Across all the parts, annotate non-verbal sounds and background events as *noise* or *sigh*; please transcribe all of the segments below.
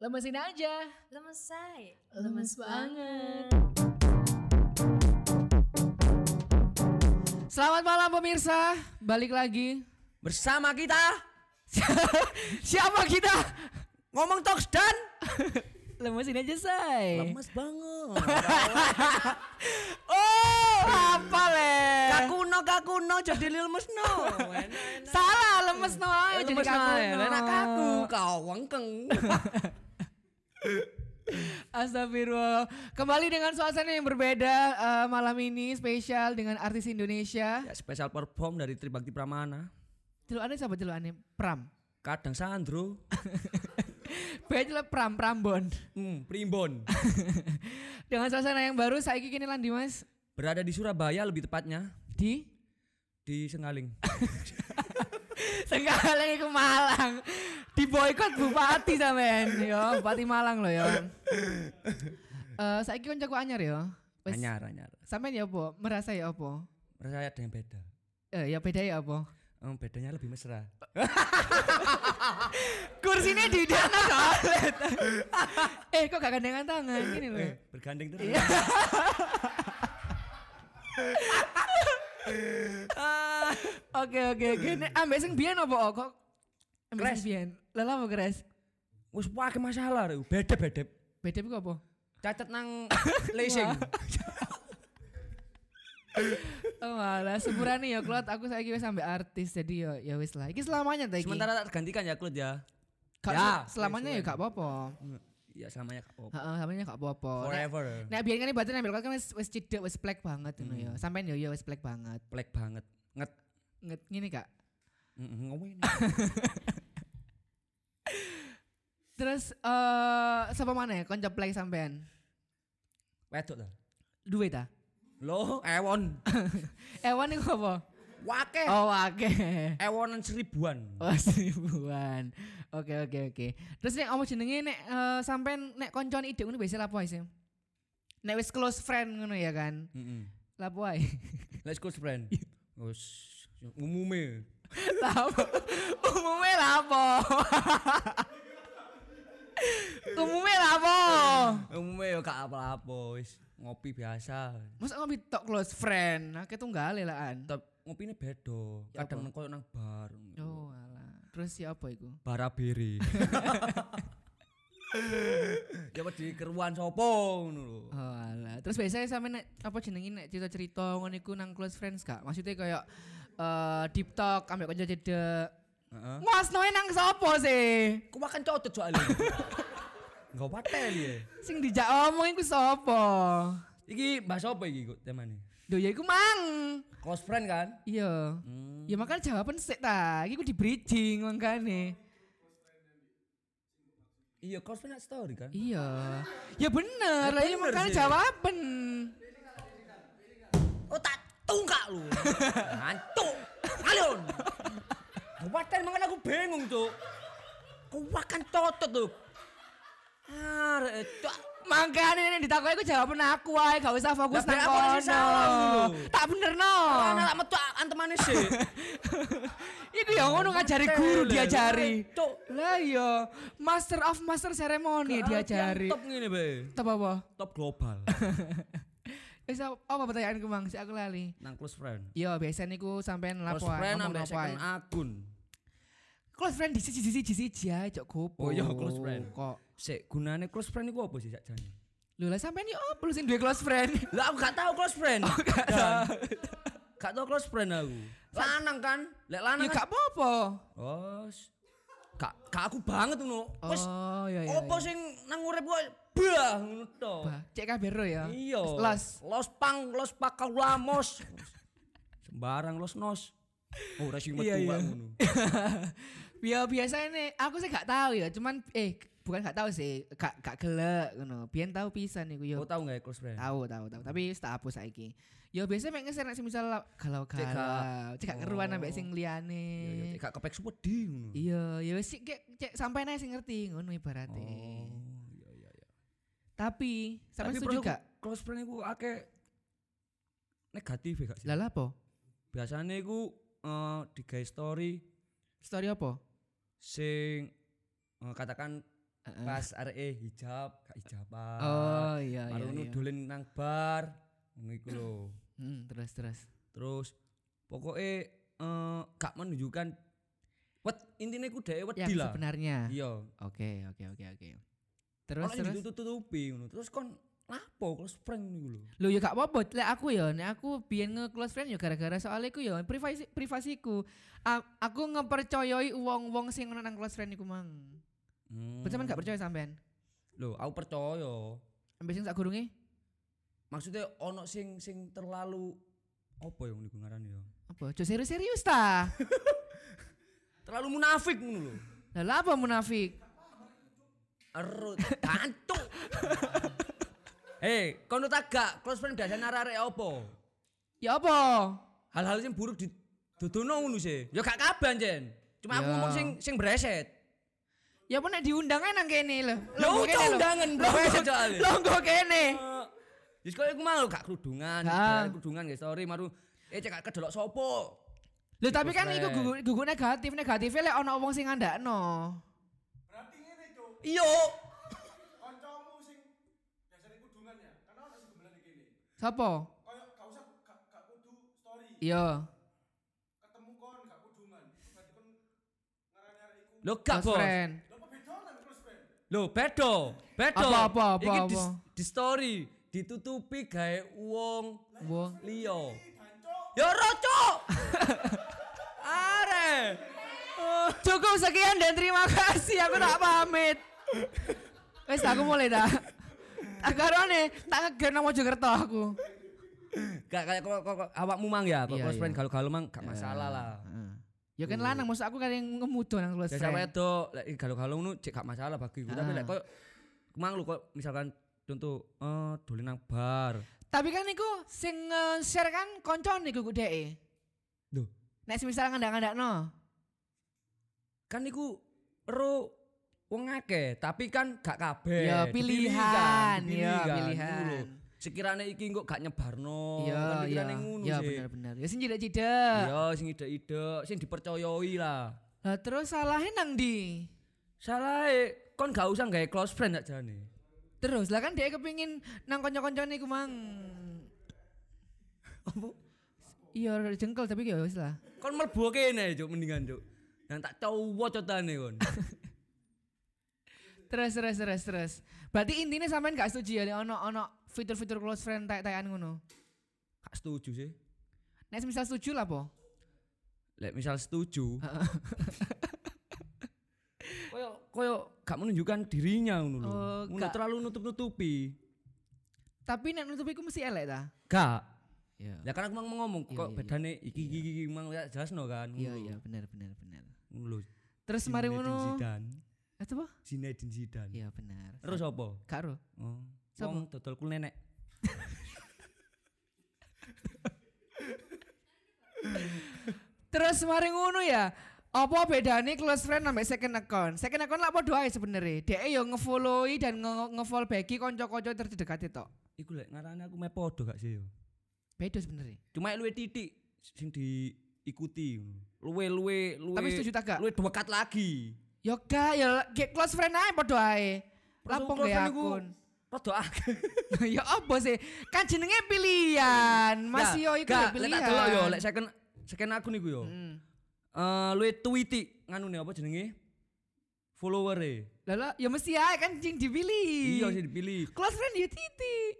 Lemesin aja. Lemes say. Lemes banget. Selamat malam pemirsa, balik lagi. Bersama kita *laughs* Siapa kita? ngomong talks dan Lemesin aja say. lemes banget. *laughs* Oh, apa le? kakuno kakuno jadi lemes no. *laughs* Salah, lemes no. aja, jadi Lemes kaku no. no. Enak kaku kau wengkeng. Astagfirullah. Kembali dengan suasana yang berbeda eh, malam ini spesial dengan artis Indonesia. Ya spesial perform dari Tribakti Pramana. Celukannya siapa celukannya? Pram. Kadang Sandro, *laughs* celuk Pram Prambon. hmm, Primbon. *laughs* dengan suasana yang baru saya kini landi mas Berada di Surabaya lebih tepatnya di di Sengaling. *laughs* Sekali ke Malang di boykot bupati sampean yo bupati Malang loh yo. Eh saya kira jago anyar yo. Wes, Anyar anyar. Sampean ya apa? Merasa ya apa? Merasa ada yang beda. Eh ya beda ya apa? Oh, bedanya lebih mesra. *laughs* Kursinya di dana kalet. *laughs* eh kok gak gandengan tangan gini loh. Eh, bergandeng terus. *laughs* Iya. Oke oke oke. Nek ambek sing biyen apa oh, kok? Ambek sing biyen. Lah apa kres? Wis wae masalah rek. Beda-beda. Beda iku apa? Cacat nang *laughs* leasing. Oh alah sepurane ya Klot aku saiki wis sampe artis jadi ya ya wis lah. Iki selamanya ta iki. Sementara tak tergantikan ya Klut ya. Gak- Ya, selamanya ya gak apa-apa. Ya selamanya kak Pop. Heeh, selamanya gak apa-apa. Nek- Forever. Nek biyen kan ibaratnya Klot kan wis wis cedek wis plek banget ngono ya. Sampean ya ya wis plek banget. Plek banget. Nget. Nget ngene Kak. Mm, Ngomongin. *laughs* Terus eh siapa mana ya konco plek sampean? Wedok ta. Duwe ta? Loh, ewon. *laughs* Ewan iku apa? Wake. Oh, oke. Ewonan seribuan. Oh, seribuan. Oke, oke, oke. Terus nek apa jenenge nek eh, sampean nek koncon ide ngono biasa lapo sih? Nek wis close friend ngono ya kan? Heeh. Lapo ae? *laughs* Let's go friend. Wes umume. Lapo? Umumnya lapo? *laughs* Umumnya lapo? Umume yo gak apa-apa wis ngopi biasa. Masa ngopi tok close friend? Akeh tunggale laan. Tapi ngopine beda. Ya Kadang nang nang bar. Oh, alah. Terus siapa iku? Barabiri. *laughs* Ya di keruan sopo ngono lho. Oh alah. Terus biasanya sampe nek apa jenenge nek cerita-cerita ngono iku nang close friends gak? Maksudnya kayak eh deep talk ambek kanca cedek. Heeh. Nguasnoe nang sapa sih? Ku makan cocot soalnya. *laughs* Enggak patel ya. Sing dijak omong iku sapa? Iki bahas apa iki kok temane? Lho ya iku mang. Close friend kan? Iya. Hmm. Ya makanya jawaban sik ta. Iki ku di bridging makane. Iya, close friend story kan? Iya. Ya bener, Ya lah bener makanya jawaban. Oh tak tunggak lu. *laughs* Ngantuk. Alon. Kabupaten makan aku bingung tuh. Kau makan cocot tuh. Ah, Makanya ini ditakoki aku jawaban aku wae, gak usah fokus nang kono. Tak bener no. anak tak metu antemane sih. *laughs* Iku ya ngono ngajari guru diajari. Lah iya, master of master ceremony diajari. Top ngene be. Top apa? Top global. *laughs* Wis apa pertanyaanku Mang? Si aku lali. Nang close friend. Yo, biasanya niku sampean lapo Close friend ambek akun. Close friend di siji siji siji ae cok gopo. Oh iya, close friend. Kok Sik gunane close friend iku apa sih sakjane? Lho lah sampean yo apa lu sing duwe close friend? *laughs* Lah aku gak tahu close friend. *laughs* Oh, gak tahu. Gak tahu close friend aku. Lanang kan? Lek lanang Ya kan- gak apa-apa. Oh. Gak gak aku banget ngono. Wis Oh iya iya. opo iya. sing nang urip kok bah ngono to. Bah, cek kabeh ro ya. Iya. Los. Los pang, los pakalamos. Sembarang los nos. Oh, ora sing metu Iya, iya. ngono. *laughs* Ya biasa ini aku sih gak tahu ya, cuman eh bukan gak tahu sih, gak gak gelek ngono. Biyen tahu pisan niku yo. Kau tahu gak ya close friend? Tahu tahu tahu, tapi tak hapus saiki. Ya biasanya mek ngeser nek misal galau-galau, Cek gak- cek gak keruan ambek sing Iya, iya, liyane. gak kepek ngono. Iya, ya wis cek cek sampai nae sing ngerti ngono ibaratnya. Oh, iya iya iya. Tapi sampai Tapi setuju gak? Close friend iku akeh negatif ya gak sih? Lah apa? Biasanya iku eh di guys story Story apa? Sing eh, katakan. Pas areke hijab, gak hijaban. Oh iya iya. Baru ngono iya. dolen nang bar. Ngono iku lho. Hmm, terus terus. Terus pokoknya eh gak menunjukkan wet intine ku dhek wedi lah. sebenarnya. Iya. Oke oke oke oke. Terus Ono terus. ditutup-tutupi ngono. Terus kon lapo close friend niku lho. Lho ya gak apa-apa, lek aku ya, nek aku biyen nge close friend ya gara-gara soalnya iku ya privasi privasiku. A- aku ngepercayai wong-wong sing ono nang close friend iku mang. Hmm. Betul gak percaya sampean? Lho, aku percaya. Sampai sing sak gurunge Maksudnya ono sing sing terlalu apa ya niku ngarani ya? apa? Jo serius-serius ta? *laughs* Terlalu munafik ngono lho. Lah lah apa munafik? Erut, *laughs* tantu. Hei, kono tak gak close friend biasane arek apa? Ya apa? Hal-hal sing buruk di dudono ngono sih. Ya gak kabeh anjen. Cuma aku Ya. ngomong sing sing breset. Ya apa nek diundang nang kene lho. Lho, kene lho. undangan breset soalnya. Longgo kene. Wis koyo aku mau gak kerudungan, gak kerudungan guys, sorry maru eh cek kedelok sopo. Lho tapi kan iku gugu, negatif, negatifnya lek ono wong sing ngandakno. Berarti ngene, Cuk. Iya. Kancamu sing biasane kudungan ya. Karena ono sing gemelan Kayak gak usah gak, gak kudu story. Iya. Ketemu kon gak. Berarti kon iku. Bos. friend. Lho close friend? Bedo, bedo. Apa, apa, apa, Iki di, apa? di story ditutupi gawe wong Wong. liya. Ya roco. Are. Cukup sekian dan terima kasih. Aku tak pamit. Wes aku mulai dah. Tak karone tak ngeger nang Mojokerto aku. Gak kayak kok kok awakmu mang ya, kok Iya, close iya. friend galau-galau mang gak masalah lah. Heeh. Ya kan lanang maksud aku kan yang ngemudo nang close friend. wedok lek galau-galau ngono cek gak masalah bagiku. Tapi Ah. lek kok mang lu kok misalkan contoh eh dolen nang bar. Tapi kan iku sing nge-share kan koncone iku dheke. Loh, Nek semisal ngandak-ngandakno. kan iku ero wong akeh, tapi kan gak kabeh. Ya, pilihan, kan, dipilih ya, kan, pilihan. Sekiranya iki kok gak nyebarno, Iya, kan pikirane ngono Ya sih. bener-bener. Ya sing jidak-jidak. Iya, sing ide-ide, sing dipercayai lah. Lah terus salahnya nang di. Salah kon gak usah gawe close friend aja jane. Terus lah kan dia kepingin nang konco-koncone iku mang. Apa? Iya jengkel tapi ya wis lah. Kon mlebu kene, Cuk, mendingan, Cuk. Yang tak cowo cotane kon. *laughs* Terus terus terus terus. Berarti intinya sampean gak setuju ya ono ono fitur-fitur close friend tayak-tayakan ngono. Gak setuju sih. Nek misal setuju lah po. Lek misal setuju. *laughs* koyo koyo gak menunjukkan dirinya ngono lho. Oh, terlalu nutup-nutupi. Tapi nek nutup iku mesti elek ta? Gak. Iya. Ya kan aku mang ngomong Iya, kok iya, bedane iki iki iki mang ya jelasno kan. Iya iya benar benar benar. Lho. Terus mari ngono. Itu apa? Zinedine Zidane. Iya benar. Terus apa? Karo. Oh. Wong dodol kul nenek. Terus mari ngono ya. Apa bedane close friend sampai second account? Second account lah padha ae sebenarnya. Dia yo ngefollowai dan nge- nge-follow backi kanca-kanca terdekat itu. Iku lek ngarane aku me podo gak sih yo. Beda sebenarnya. Cuma luwe titik sing diikuti. Luwe luwe luwe. Tapi setuju tak gak? Luwe dekat lagi. Yo gak ya ge- close friend ae padha ae. Friend iku akun. Rada akeh. *laughs* ya apa sih? Kan jenenge pilihan. Mas Gak, yo iku gak, ya lek pilihan. tak delok yo lek second second akun iku yo. Hmm. Eh luwe tweeti nganu apa jenenge? Follower e. Lah lah, ya mesti ae kan sing dipilih. Iya sih dipilih. Close friend ya titik.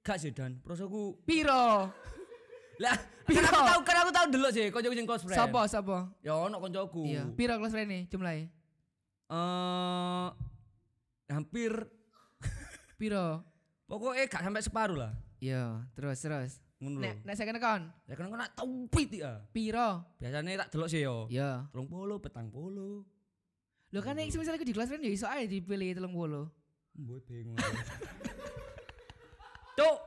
Gak sih Dan, prosoku Piro? *laughs* lah Piro? kan aku tahu kan aku tahu delok sih kancaku sing close friend. Sapa sapa? Ya ono kancaku. Iya, piro close friend nih jumlahnya? Eh hampir Piro? pokoknya gak sampai separuh lah. Iya, terus terus. Ngono lho. Nek nek second account Ya kan kena tweet ya. piro? Biasanya tak delok sih yo. Iya. Telung polo, petang polo. Lo kan nek misalnya di close friend ya iso ae dipilih 30. Mbok bingung. *laughs* Cuk,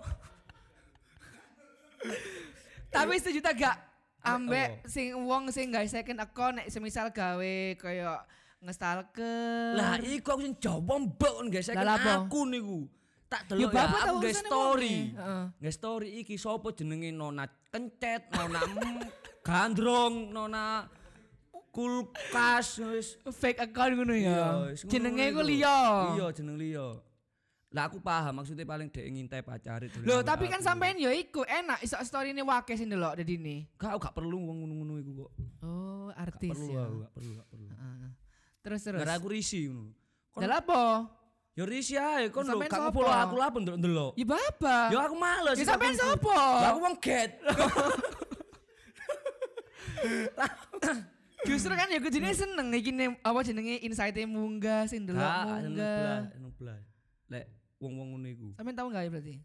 Tapi setuju tak gak? Ambek sing wong sing gawe second account nek semisal gawe kaya ngestalker. lah iku aku sing jawab mbok guys, apa? aku niku. Tak Ya, delok ya, aku urusannya story. Heeh. Nge story iki sapa jenenge Nona Kencet, Nona Gandrong, Nona kulkas wis Fake account ngono Iya, ya. ngono Jenenge iku. liya. Iya, jeneng liya. Lah aku paham maksudnya paling dek ngintai pacare dulu. Loh, tapi kan sampean ya iku enak iso story ini wake sing delok dadi ini. gak gak perlu wong ngono-ngono iku kok. Oh, Gak artis perlu ya. gak perlu, gak perlu. Terus terus. Gara aku risi ngono. Dalah apa? ya risi ae kon lho, gak follow aku lah pun ndelok. Ya bapak. Ya aku males. Ya sampean? Lah aku wong get. *coughs* Justru kan ya kudune seneng iki ne- apa jenenge insight-e munggah sing delok Gak, seneng munggah. seneng belas. Lek wong-wong ngono iku. Sampean tahu enggak ya berarti?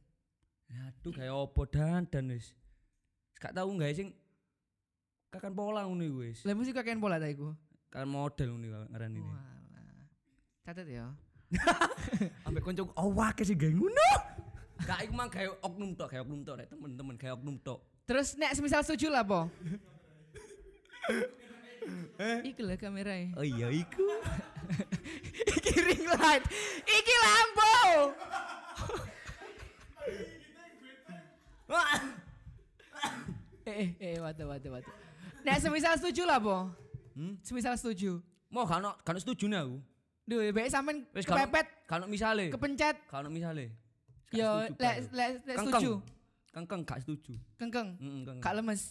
Ya aduh kayak opo dan dan wis. Gak tau gak sing kakan pola ngono iku wis. Lah mesti kakek pola ta iku. Kan model ngono iku ngarani ini. Walah. Catet ya. *laughs* Ambek konco oh wake sih gawe ngono. Gak iku mah gawe oknum tok, gawe oknum tok rek temen-temen gawe oknum tok. Terus nek semisal setuju lah po. Iki lah kamerae. Oh iya iku. *laughs* Iki ring light. Iki lampu. eh eh eh watu watu watu. Nek semisal setuju lah po. Hmm? Semisal setuju. Mau kan kan setuju nih aku. Duh, baik sampean Wis kan kepepet, kan misale. kepencet. Kan misale. Gak Yo, lek lek lek Kengkeng. setuju. Kengkeng gak setuju. Kengkeng. Heeh, kengkeng. Kak lemes.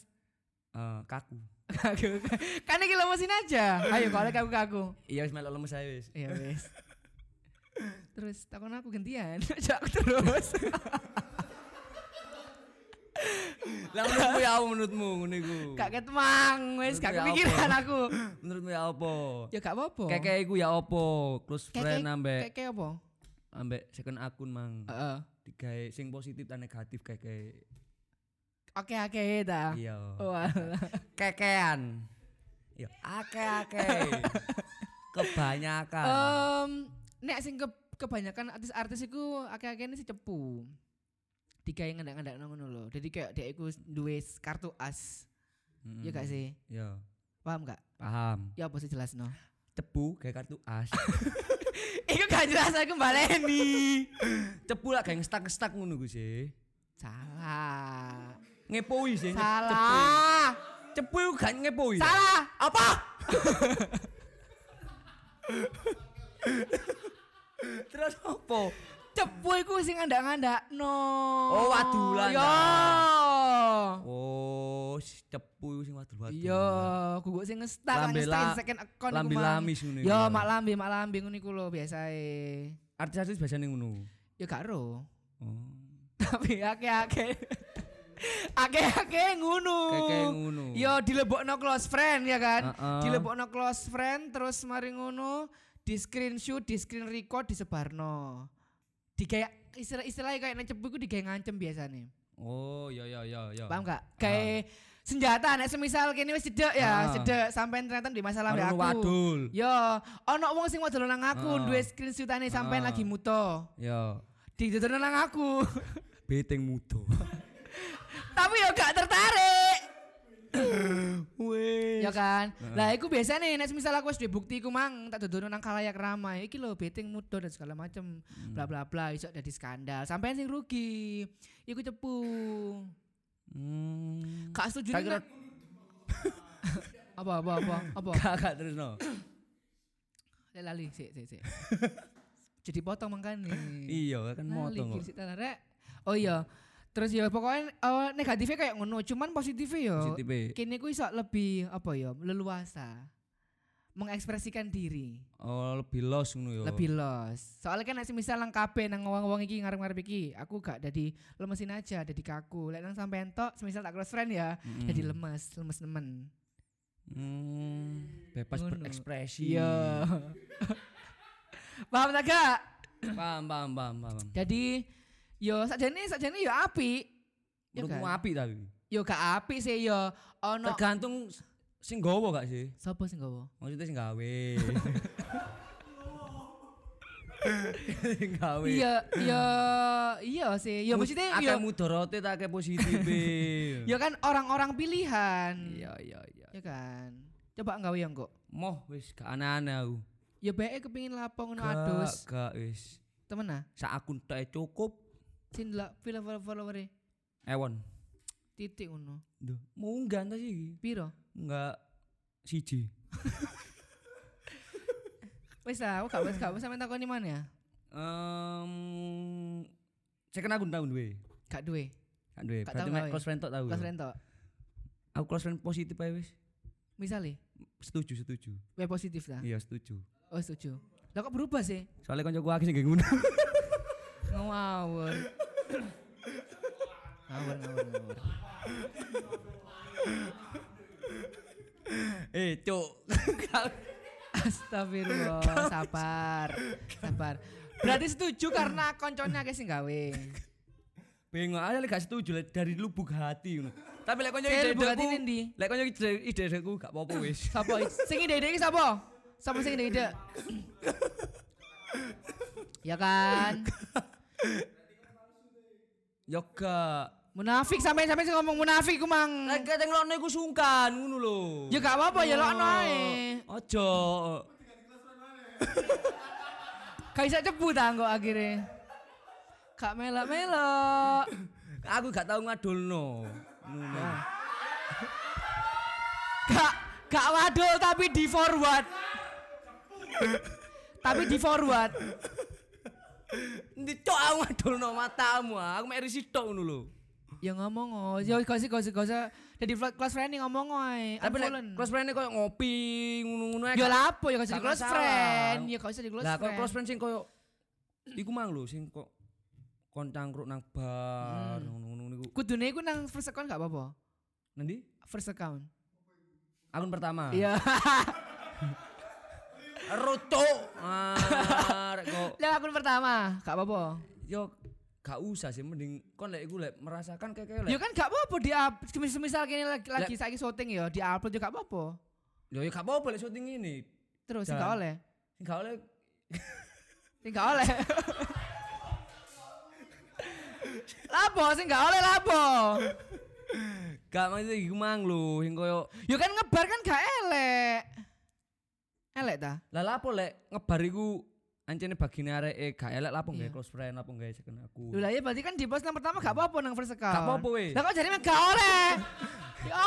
Eh, kaku. Kaku. *laughs* kan iki lemesin aja. Ayo kalau kaku kaku. Iya wis melok lemes ae wis. Iya wes. Terus takon aku gantian. *laughs* Jak terus. *laughs* Lah menurutmu ya apa menurutmu ngono iku? Gak ketemang wes gak ya kepikiran aku. Menurutmu ya apa? Ya gak apa-apa. Keke iku ya apa? Close friend ambek Keke apa? ambek second akun mang. Heeh. Digawe sing positif dan negatif keke. Oke oke ta. Iya. Walah. Kekean. Iya, ake-ake. *laughs* Kebanyakan. Em, nek sing ke, kebanyakan artis-artis iku akeh-akeh ini si cepu. Digawe ngendak-ngendak ngono lho. Jadi kayak dia iku duwe kartu as. Mm. Iya gak sih? Iya. Paham gak? Paham. Ya apa sih jelas no? Cepu kayak kartu as. *laughs* Iku gak jelas aku baleni. Cepu lah kayak ngestak-ngestak ngono ku sih. Salah. Ngepoi sih. Salah. Cepu iku gak ngepoi. Salah. Apa? *laughs* Terus apa? Cepu iku sing ngandak-ngandak no. Oh, wadulan, Yo. Oh, cepu iku sing wadul-wadul. Iya, guguk sing ngestak Lambe ngestak la- second account Mang. lamis ngono. Yo, mak lambe, mak lambe ngono iku lho biasae. Artis-artis biasanya ngono. Ya gak ro. Oh. Tapi akeh-akeh *laughs* akeh-akeh ngono. Kayak ngono. Yo dilebokno close friend ya kan. Heeh. Dilebokno close friend terus mari ngono di screenshot, di screen record disebarno. Di kayak istilah-istilahnya kayak nang cepu iku digawe ngancem biasane. Oh, ya ya ya ya. Paham gak? Kayak senjata nek semisal kene wis cedek ya, Ah. cedek sampean ternyata di masalah mbek aku. wadul. Yo, ono wong sing wadul nang aku Ah. duwe screenshotane sampean Ah. lagi muto. Ya, Didodono nang aku. beteng mudo. *laughs* Tapi yo gak tertarik. Wes. Ya kan? Lah iku biasa nih nek misal aku wis duwe bukti iku mang tak dodono nang kalayak ramai. Iki lho betting mudo dan segala macem bla bla bla iso dadi skandal. Sampean sing rugi. Iku cepu. Hmm. Gak setuju nih, *laughs* apa apa apa apa kakak terus no. Lali sik sik sik jadi potong mangkane Iya kan motong kok. rek oh iya terus ya pokoknya eh, negatifnya kayak ngono cuman positifnya yo Positif e. kini ku iso lebih apa ya leluasa mengekspresikan diri Oh, lebih los ngono yo. lebih los soalnya kan nek misal nang kabeh nang wong-wong iki ngarep-ngarep iki aku gak dadi lemesin aja dadi kaku lek nang sampean tok semisal tak close friend ya Mm-mm. jadi lemes lemes nemen Hmm, bebas Ngono. berekspresi. iya *laughs* paham tak gak Paham, paham, paham, paham. jadi yo sakjane sakjane yo api Ya Menurutmu kan? api tapi. yo gak api sih yo ono Tergantung sing gowo gak sih? sapa sing gowo Maksudnya sing gawe. *laughs* sing gawe. iya iya iya sih yo maksudnya yo mudorote tak akeh positif. *laughs* yo kan orang-orang pilihan Iya, iya, iya. ya kan coba gawe yang kok Moh wis gak aneh-aneh aku. ya bae kepengin lapang ngono Gak, adus gak wis. temen ah Sak akun tok e cukup. Sing delok follower Ewon. titik ngono Duh, munggah ta sih? piro Enggak siji. *laughs* Wis lah, aku gak wis gak wis sampe takoni mana ya? Em second akun tahun duwe. Gak duwe. Gak duwe. Gak Berarti tau mek close friend tok tahu. Close friend tok. Aku close friend positif ae wis. Misale, Setuju, setuju. we positif ta. Iya, setuju. Oh, setuju. Lah kok berubah sih? Soalnya kancaku akeh sing ngono. *laughs* Ngawur. Ngawur, ngawur, ngawur. eh, cuk. Astagfirullah, sabar. Sabar. Berarti setuju karena konconya sing gawe. Bingung aja lek gak setuju dari lubuk hati ngono. Tapi lek Saya ide lubuk hati ndi? Lek kanca ide gak apa-apa *clears throat* wis. Sapa? Sing ide-ide iki sapa? Sapa sing ide-ide? *clears throat* ya kan? Yo gak. Munafik sampai sampai sing ngomong munafik ku mang. Lek kate ngelokno iku sungkan ngono lho. Ya gak apa-apa ya lokno ae. Ojo. Gak iso cepu ta kok akhirnya. Gak melok-melok. Aku gak tau ngadulno. Ngono. Gak gak wadul tapi di forward. tapi di forward. Ndi cok aku ngadulno matamu. ah. Aku mek risi tok ngono lho. Ya ngomong oh, ya sih gak usah jadi close friend ngomong ae. Tapi lek Unfollow. close friend koyo ngopi ngono-ngono. Ya lapo ya di gak close friend. Ya di close Lah kok friend. close friend sing koyo iku mang lho sing kok kon cangkruk nang bar Hmm. ngono-ngono niku. Kudune iku nang first account gak apa-apa. Nanti First account. akun pertama. Iya. *laughs* Rutuk. Ah, kok Lah akun pertama, gak apa-apa. yo gak usah sih mending kon lek iku lek merasakan kayak kayak Ya lek. kan gak apa-apa di. Semisal misal kini lagi, lagi saiki syuting ya, di upload juga gak apa-apa. Yo ya gak apa-apa lek syuting ini. Terus sing gak oleh. Sing gak oleh Sing gak oleh. lapo sing gak oleh lapo. gak maksud iku mang lho sing koyo Ya kan ngebar kan gak elek. Elek ta? lah lapo lek ngebar iku ancene bagine areke gak elek lapo Iya. gawe close friend lapo gawe second aku. Lho lah ya berarti kan di post yang pertama gak apa-apa nang first account. Gak apa-apa weh. Lah kok jadi gak oleh? Ya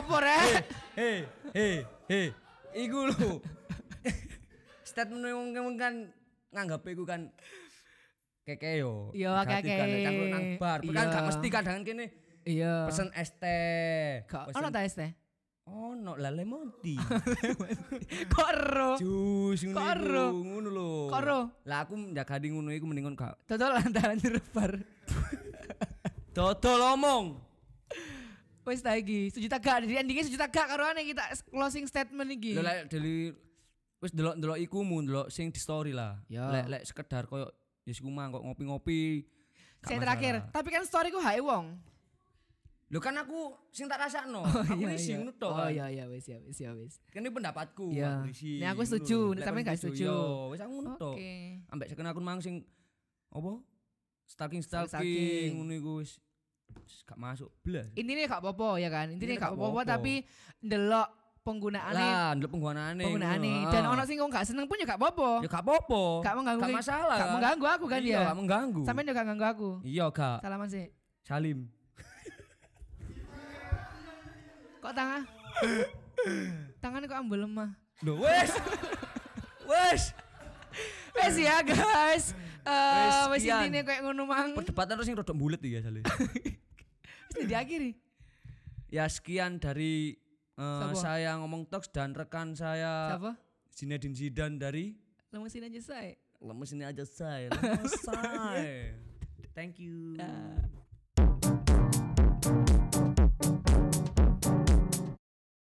apa rek? Hei, hei, hei. Iku lho. *laughs* Statement wong kan nganggap iku kan keke yo. Iya, Negatif keke. kan, nang bar. Kan Iya. gak mesti kadang kene Iya. pesen es teh. Gak ono ta es teh? Ono lah lemon tea. *laughs* Kok ero? Jus ngono iku, ngono lho. Kok ero? Lah aku njagani ngono iku mending kon gak Dodol lantaran direbar. dodol omong. Wis ta iki, setuju tak gak? Jadi endingnya setuju tak gak karo aneh kita closing statement iki. Lho lek deli wis delok-delok iku mu delok sing di story lah. Ya. Lek lek sekedar koyo ya iku mang kok ngopi-ngopi. Saya terakhir, tapi kan story ku hae wong. Lho kan aku sing tak rasakno. aku isi ngono tok. Oh kan. iya iya wis ya wis ya wis. Ini pendapatku. Iya. aku isi, Nek aku ngono setuju, nek sampean gak setuju. Yo, wis aku ngono tok. Oke. Ambek second akun mang sing apa? Stalking Stalking. ngono iku wis gak masuk blas. Intinya gak apa-apa ya kan. Intinya gak apa-apa tapi ndelok penggunaane Lah, ndelok penggunaane ngono. dan Ah. ono sing kok gak seneng pun ya gak apa-apa. Ya gak apa-apa. Gak mengganggu Gak masalah. Gak kan? mengganggu aku kan Iya, dia. gak mengganggu. Sampeyan juga gak ganggu aku. Iya, gak. Salaman sih. Salim. Kok tangan? *laughs* Tangannya kok ambil lemah. Loh, wes. wes. Wes ya guys. Eh Wes, intine kayak ngono mang. Perdebatan terus yang rodok bulet ya Salim. *laughs* Wis diakhiri. ya sekian dari Siapa? saya ngomong talks dan rekan saya Siapa? Zinedine Zidane dari Lemesin aja saya. lemes ini aja saya lemes saya *laughs* thank you Dah.